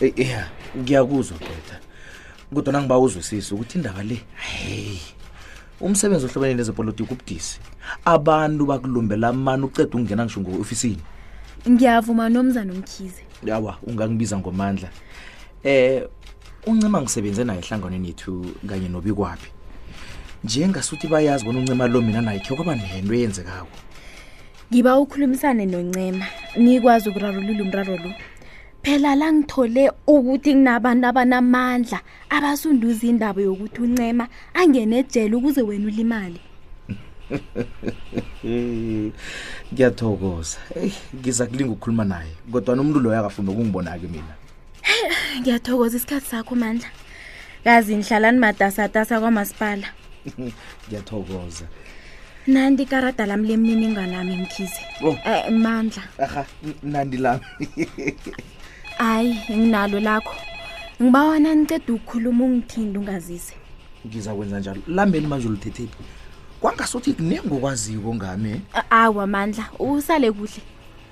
Eh, ya ngiyakuzwa gqwetha kodwa nangiba uzwisise ukuthi indaba le heyi umsebenzi ohlobene nezepolitiki ubudisi abantu bakulumbela amani uceda ukungena ngisho ngo-ofisini ngiyavuma nomzana umkhize awa ungangibiza ngomandla eh uncema ngisebenze naye ehlanganweni yethu kanye nobikwaphi njengasuthi bayazi bona uncema lo mina naye khe kwaba nento eyenzekako ngiba ukhulumisane noncema nikwazi ukurarulula umraro lo phela la ngithole ukuthi kunabantu abanamandla abasunduza indaba yokuthi uncema angene ejele ukuze wena ulimali ngiyathokoza eyi ngiza kulinga ukukhuluma naye kodwa nomntu loyo akafuni ukungibona-ke mina ngiyathokoza isikhathi sakho mandla kazi ngihlalani matasatasa kwamasipala ngiyathokoza nandi ikarada lami lemniningwanami mkhize Oh. um mandla aha nandi lami hayi nginalo lakho ngibawana niceda ukukhuluma ungithinde ungazise ngiza kwenza njalo lambeni manje ulithethephi kwangasuthi kuningi okwaziko ngami eh? A- awa mandla usale kuhle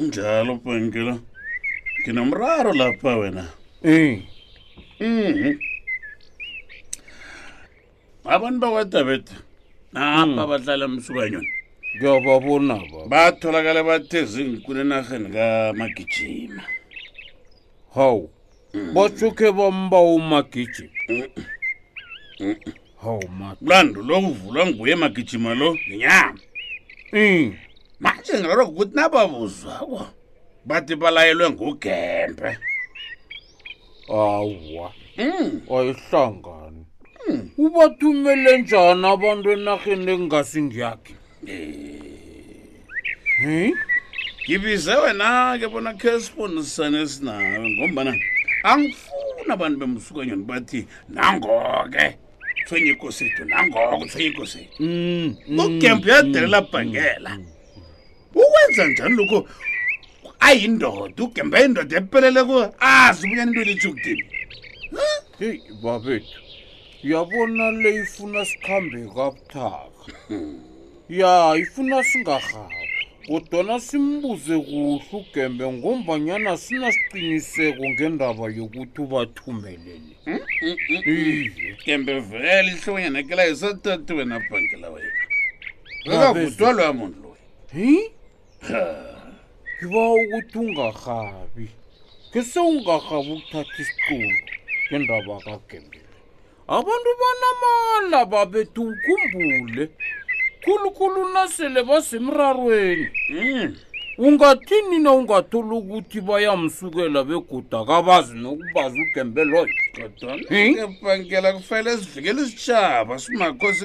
njalo bhengela nginomraro lapha wena um Mhm. abantu bakwadabetha napa bahlala emsukanyoni ngiyababona baba batholakala bathe zinkulu enarheni kamagijima hawu basuke bamba umagijima hawu ma mlando lo uvulwa nguye magijima lo nginyama Mm. manje ngilolo ukuthi nababuzwako bathi balayelwe ngugembe awa Mm. ayihlangani ubathumele njani abantu enarheni engingasingiyakhe ngibize wena-ke bona khe sifundisane sinawe ngombana angifuni abantu bemsukanyoni bathi nangoke tshwenye ikosethu nangoko tshwenye ikosethu Mm, mm, ugembu uyadelela mm, bhangela ukwenza njani lokho ayindoda ugembu ayindoda epheleleko azi ubunyana into elitshukudini heyi babethu yabona le ifuna sikhambe kabuthaka ya ifuna singarhaba kodwana simbuze kuhle ugembe ngombanyana sinasiqiniseko ngendaba yokuthi ubathumelele hmm, hmm, hmm, gembe vele ihlonyana kelayo satati wena bhankela wena akavuthwa lwamuntu loyo ngiba ukuthi ungarhabi ngesewungarhabi ukuthatha isiqundu ngendaba kagembile abantu banamala babethu ukhumbule khulukhulu nasele basemrarweni mm. ungathini na ungathola ukuthi bayamsukela beguda kabazi nokubazi ugembeloyo kodwana ngiyabhangela kufanele sivikele isitshaba simakhosi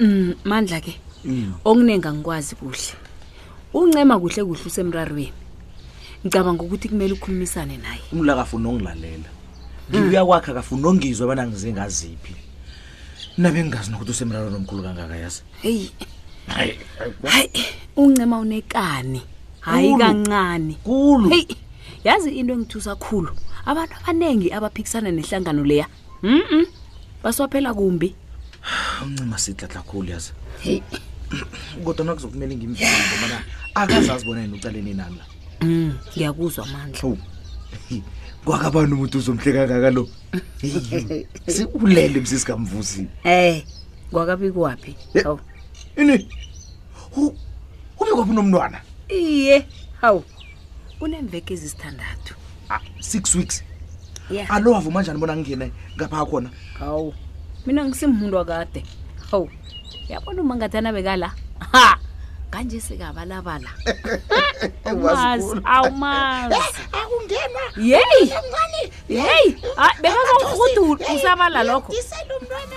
Mm, mandla ke Mm. okuningi angikwazi kuhle uncema kuhle kuhle usemrarweni ngicabanga ukuthi kumele ukhulumisane naye umla akafuni ongilalela ngibuya kwakhe akafuni ongizwe abana ngize ngaziphi mna bengingazi nokuthi usemrarweni omkhulu kangaka yazi heyi hayi hayi uncema unekani hayi Kulu. kancane Kulu. heyi yazi into engithusa khulu abantu abaningi abaphikisana nehlangano leya mm baswaphela kumbi uncima sidladla khulu yazi kodwa nakuzokumele ngimvile ngobana akazazi bona yena ucaleni nami la mm ngiyakuzwa amandla oh. kwakabani umuntu uzomhle kangaka lo siulele msisikamvusi um eh, kwakabi kwaphi ini U- ube kwaphi unomntwana iye hawu uneemveke ezisithandathu Ah, six weeks ya alo wavuma njani bona ngingene ngapha khona hawu mina ngisimuntu wakade hawu yabona uma ngathana bekala ha kanje sekabalabala awumazi Wazikhulu. awumazi akungenwa yeyi yeyi bekazawurhudula usabala lokho ngiselo mntwana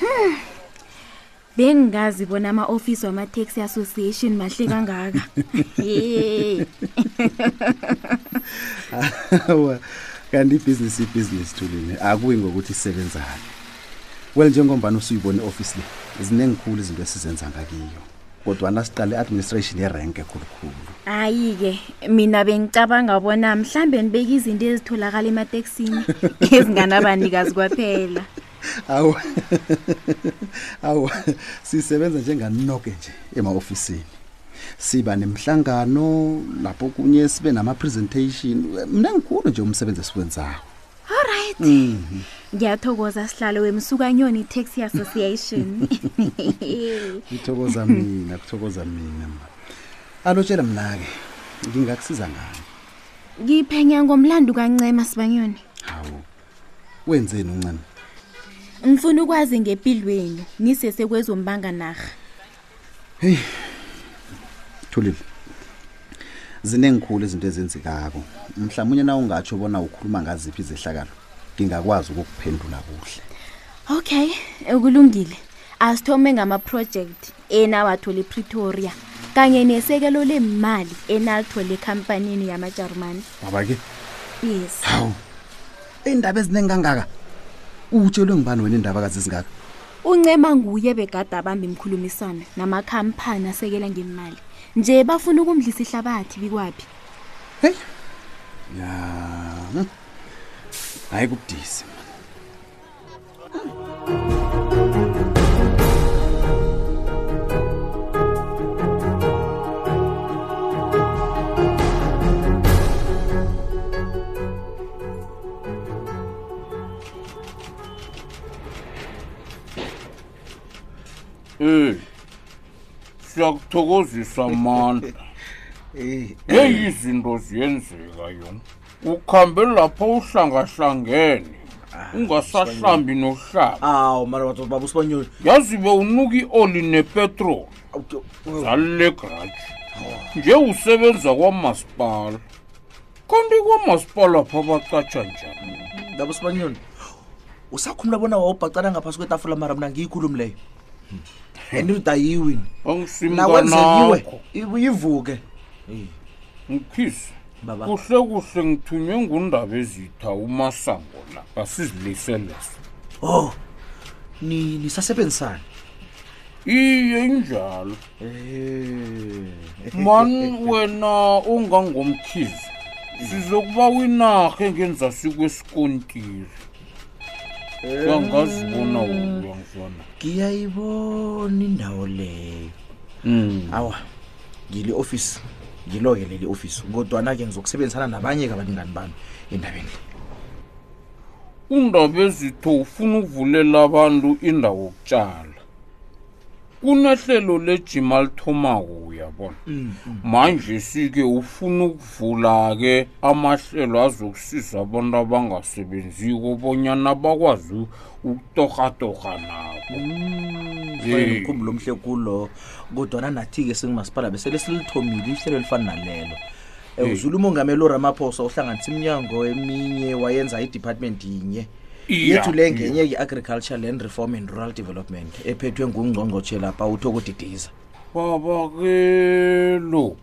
Hmm. bengingazi bona ama-ofisi wama-taxi association mahle kangaka awa kanti ibhizinisi ibhizinisi thulini akuyi ngokuthi isebenzani well njengombani usuyibona i-ofisi le ziningikhulu izinto esizenza ngakiyo kodwana siqale administration yerenke khulukhulu hayi-ke mina bengicabanga bona mhlambe nibeke izinto ezitholakala emateksini ezinganabanikazi kwaphela awu awu sisebenza njenganoke nje ema-ofisini siba nemhlangano lapho kunye sibe nama-presentation mna ngikhulu nje umsebenzi esiwenzawo Alright. Mhm. Ngiyathokoza sihlalo wemsukanyoni Taxi Association. Ngithokoza mina, kuthokoza mina ma. Alotshela mina ke. Ngingakusiza ngani? Ngiphenya ngomlando kaNcema Sibanyoni. Hawu. Wenzeni uncema? Ngifuna ukwazi ngempilweni nisese kwezombanga narha. heyi thulile zinengikhulu izinto ezenzekako mhlawumunye na ungatsho bona ukhuluma ngaziphi izehlakalo ngingakwazi ukukuphendula kuhle okay kulungile asithome ngamaprojekthi enawathole epretoria kanye nesekelo lemali enalithole ekhampanini yamajarumani babake yes hawu iindaba eziningi kangaka utshelwe ngibani wena iindaba kazi ezingaka uncema nguye begade abamba imkhulumiswano namakhamphani asekela ngemali nje bafuna ukumdlisa ihlabathi bikwaphi heyi ya hmm. hayi kubudisi Eh. Siyakuthokozisa mandla. Eh. Hey izinto ziyenzeka yona. Ukhambe lapha uhlangahlangene. Ah, Ungasahlambi nohlamba. Aw mara wathi baba usibanyoni. Yazi bewunuki oli nepetrol. Zalile garage. Nje usebenza kwamasipala. konti kumospolopho bocotshwa njani ndaba sibanyoni usakhumula bona wawubhacana ngaphasi kwetafula mara mna ngiyikhulumi leyo and udayiwini nakwenzekiwe ivuke ngikhisi kuhle kuhle ngithunywe ngundaba ezitha umasango la kasizilise leso o oh, nisasebenzisani iye injalo mani wena ungangomkhizi sizokuba winarha engenzasi kwesikontiri angazibona wulwa ngizona ngiyayibona indawo leyo Mm. awa ngile ofisi ngiloke leli ofisi kodwana-ke ngizokusebenzisana nabanye-ke abalingani bami endabeni le undaba ezitho ufuna ukuvulela abantu indawo yokutshala kunehlelo lejima lithomako uyabona mm, mm. manje sike ufuna ukuvula-ke amahlelo azokusiza abantu abangasebenziko bonyana bakwazi ukutorhatorha nabo mm, mkhumbulo omhle kulo kodwana nathi-ke singumasipala besele silithomile ihlelo elifana nalelo uzula umongameli uramaphosa uhlanganisa iminyango eminye wayenza idepartment yinye yethu le ngenye i-agriculture land reform and rural development ephethwe ngungqongqotshe lapha uthokudidiza baba kelo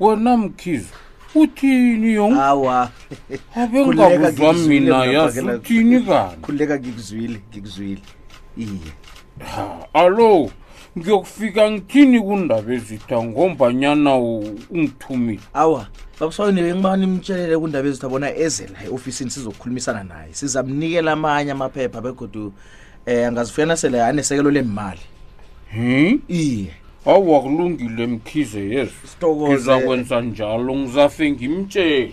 wena mkhizo uthini yong awa abengakuzwa mina yazi uthini kani khululeka ngikuzwile ngikuzwile iye Ha, alo ngiyokufika ngithini kundaba ezitha ngombanyana u- ungithumile awa babuswayo nibe ngibanga nimtshelele kundaba ezitha bona eze la e-ofisini sizokukhulumisana naye sizamnikela amanye amaphepha begodu um angazifuyana sele anesekelo lemali Hmm? iye awa kulungile mkhize yesu Sithokoze. ngizakwenza njalo ngizafe ngimtshele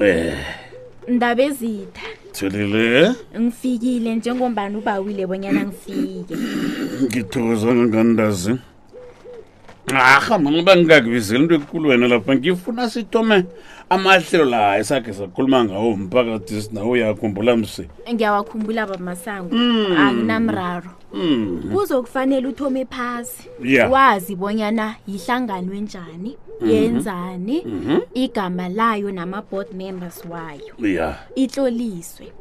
Eh, ndabezitha Thelile, ngifikile njengombani ubawile bonyana ngifike ngithokoza kangandazi. Aha, mama bangakubizela into ekulu wena lapha. Ngifuna sithome amahlelo la esakhe sakhuluma ngawo umphakathi sinawo uyakhumbula msi. ngiyawakhumbula bamasango anginamraro Mm. kuzokufanele uthome phasi yeah. wazi bonyana yihlangano enjani mm -hmm. yenzani mm -hmm. igama layo nama-board members wayo yeah. itloliswe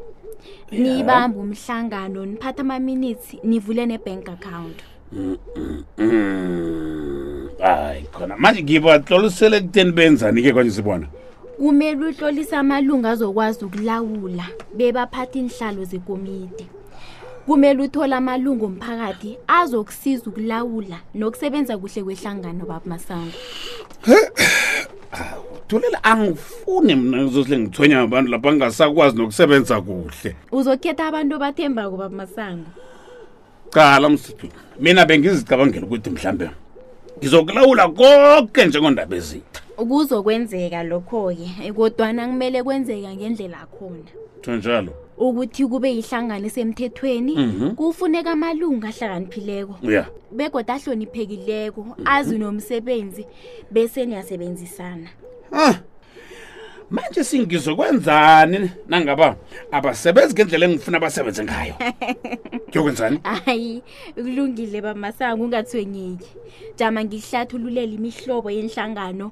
yeah. nibamba umhlangano niphatha amaminitsi nivule ne-bank account mm -mm. Mm. hayi khona manje ngibatlolisele kuteni benzani-ke kwanje sibona kumele uhlolisa amalungu azokwazi ukulawula bebaphatha inhlalo zekomiti kumele uthole amalungu omphakathi azokusiza ukulawula nokusebenza kuhle kwehlangano babamasango thulela angifuni mna uzosile ngithwenya abantu lapha ngingasakwazi nokusebenza kuhle uzokhetha abantu obathembako babamasango cala msithu mina bengizicabangela ukuthi mhlawumbe ngizokulawula konke njengondaba ezitha kuzokwenzeka lokho-ke kodwana kumele kwenzeka ngendlela khona thenjalo ukuthi kube yihlangano esemthethweni Mhm. kufuneka amalungu ahlakaniphileko ya begoda ahloniphekileko Mhm. azi nomsebenzi bese niyasebenzisana Ah. manje singizokwenzani nangaba abasebenzi ngendlela engifuna basebenze ngayo ngiyokwenzani hayi kulungile bamasango ungathwenyeki jama ngihlathululela imihlobo yenhlangano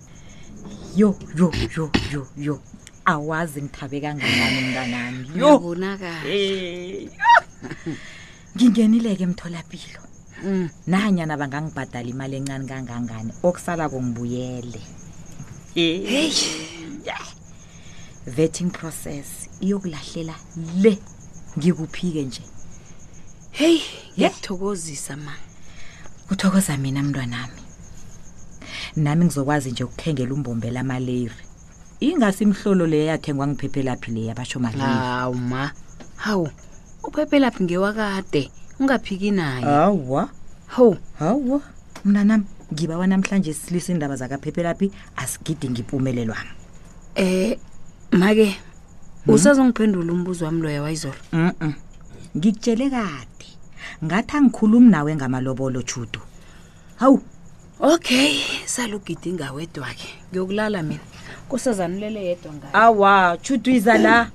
yo yo yo yo yo awazi ngithabe kangangani mntanami yo uyabonakala Eh, ngingenileke emtholapilo Mm. nanyana bangangibhadala imali encane kangangani okusalako ngibuyele eh. vetting process iyokulahlela le ngikuphike nje heyi ngiyakuthokozisa ma kuthokoza mina mntwanami nami ngizokwazi nje ukuthengela umbombela amalayiri ingasi imhlolo leyo yathengwa ngiphephelaphi leyo abasho maleyiri hawu ma hawu uphephelaphi ngewakade ungaphiki naye hawa hawu hawa mntanami ngibawa namhlanje silisa iindaba zakaphephelaphi asigidi ngipumelelwami Eh make usazongiphendula umbuzo wami loya wayizolo. Mhm. Ngikutshele kade. Ngathi angikhulumi nawe ngamalobolo Judu. Hawu, Okay, salugidi ngawedwa ke. Ngiyokulala mina. Kusazanulele yedwa ngayo. awa Judu iza la.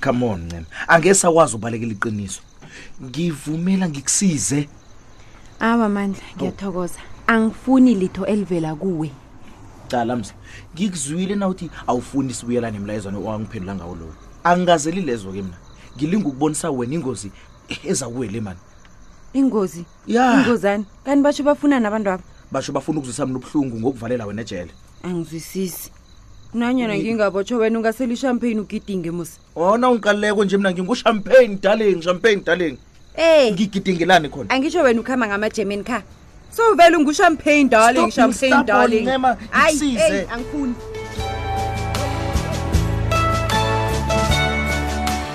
come on ncema angeke sakwazi ubalekela iqiniso ngivumela ngikusize awa mandla ngiyathokoza angifuni litho elivela kuwe cala msa ngikuzwile na uthi awufuni sibuyela nemlayezwane owangiphendula ngawo lowo angikazeli lezo ke mna ngilinga ukubonisa wena ingozi ezakuwele mani ingozi ya ingozani kanti basho bafunani abantu abo basho bafuna ukuzwisa mna ubuhlungu ngokuvalela wena ejele angizwisisi nanyana ngingabotshwa wena ungasela ishampeyini ugidinge musa ona ungiqaluleko nje mna ngingushampeyini darling shampeyini darling ey ngigidingelani khona angisho wena ukuhamba ngamagerman kha so vele ungushampeyini darling Stop, champagne Mr. Ball, darling Ncema, Ayi, ngisize. eyi, angifuni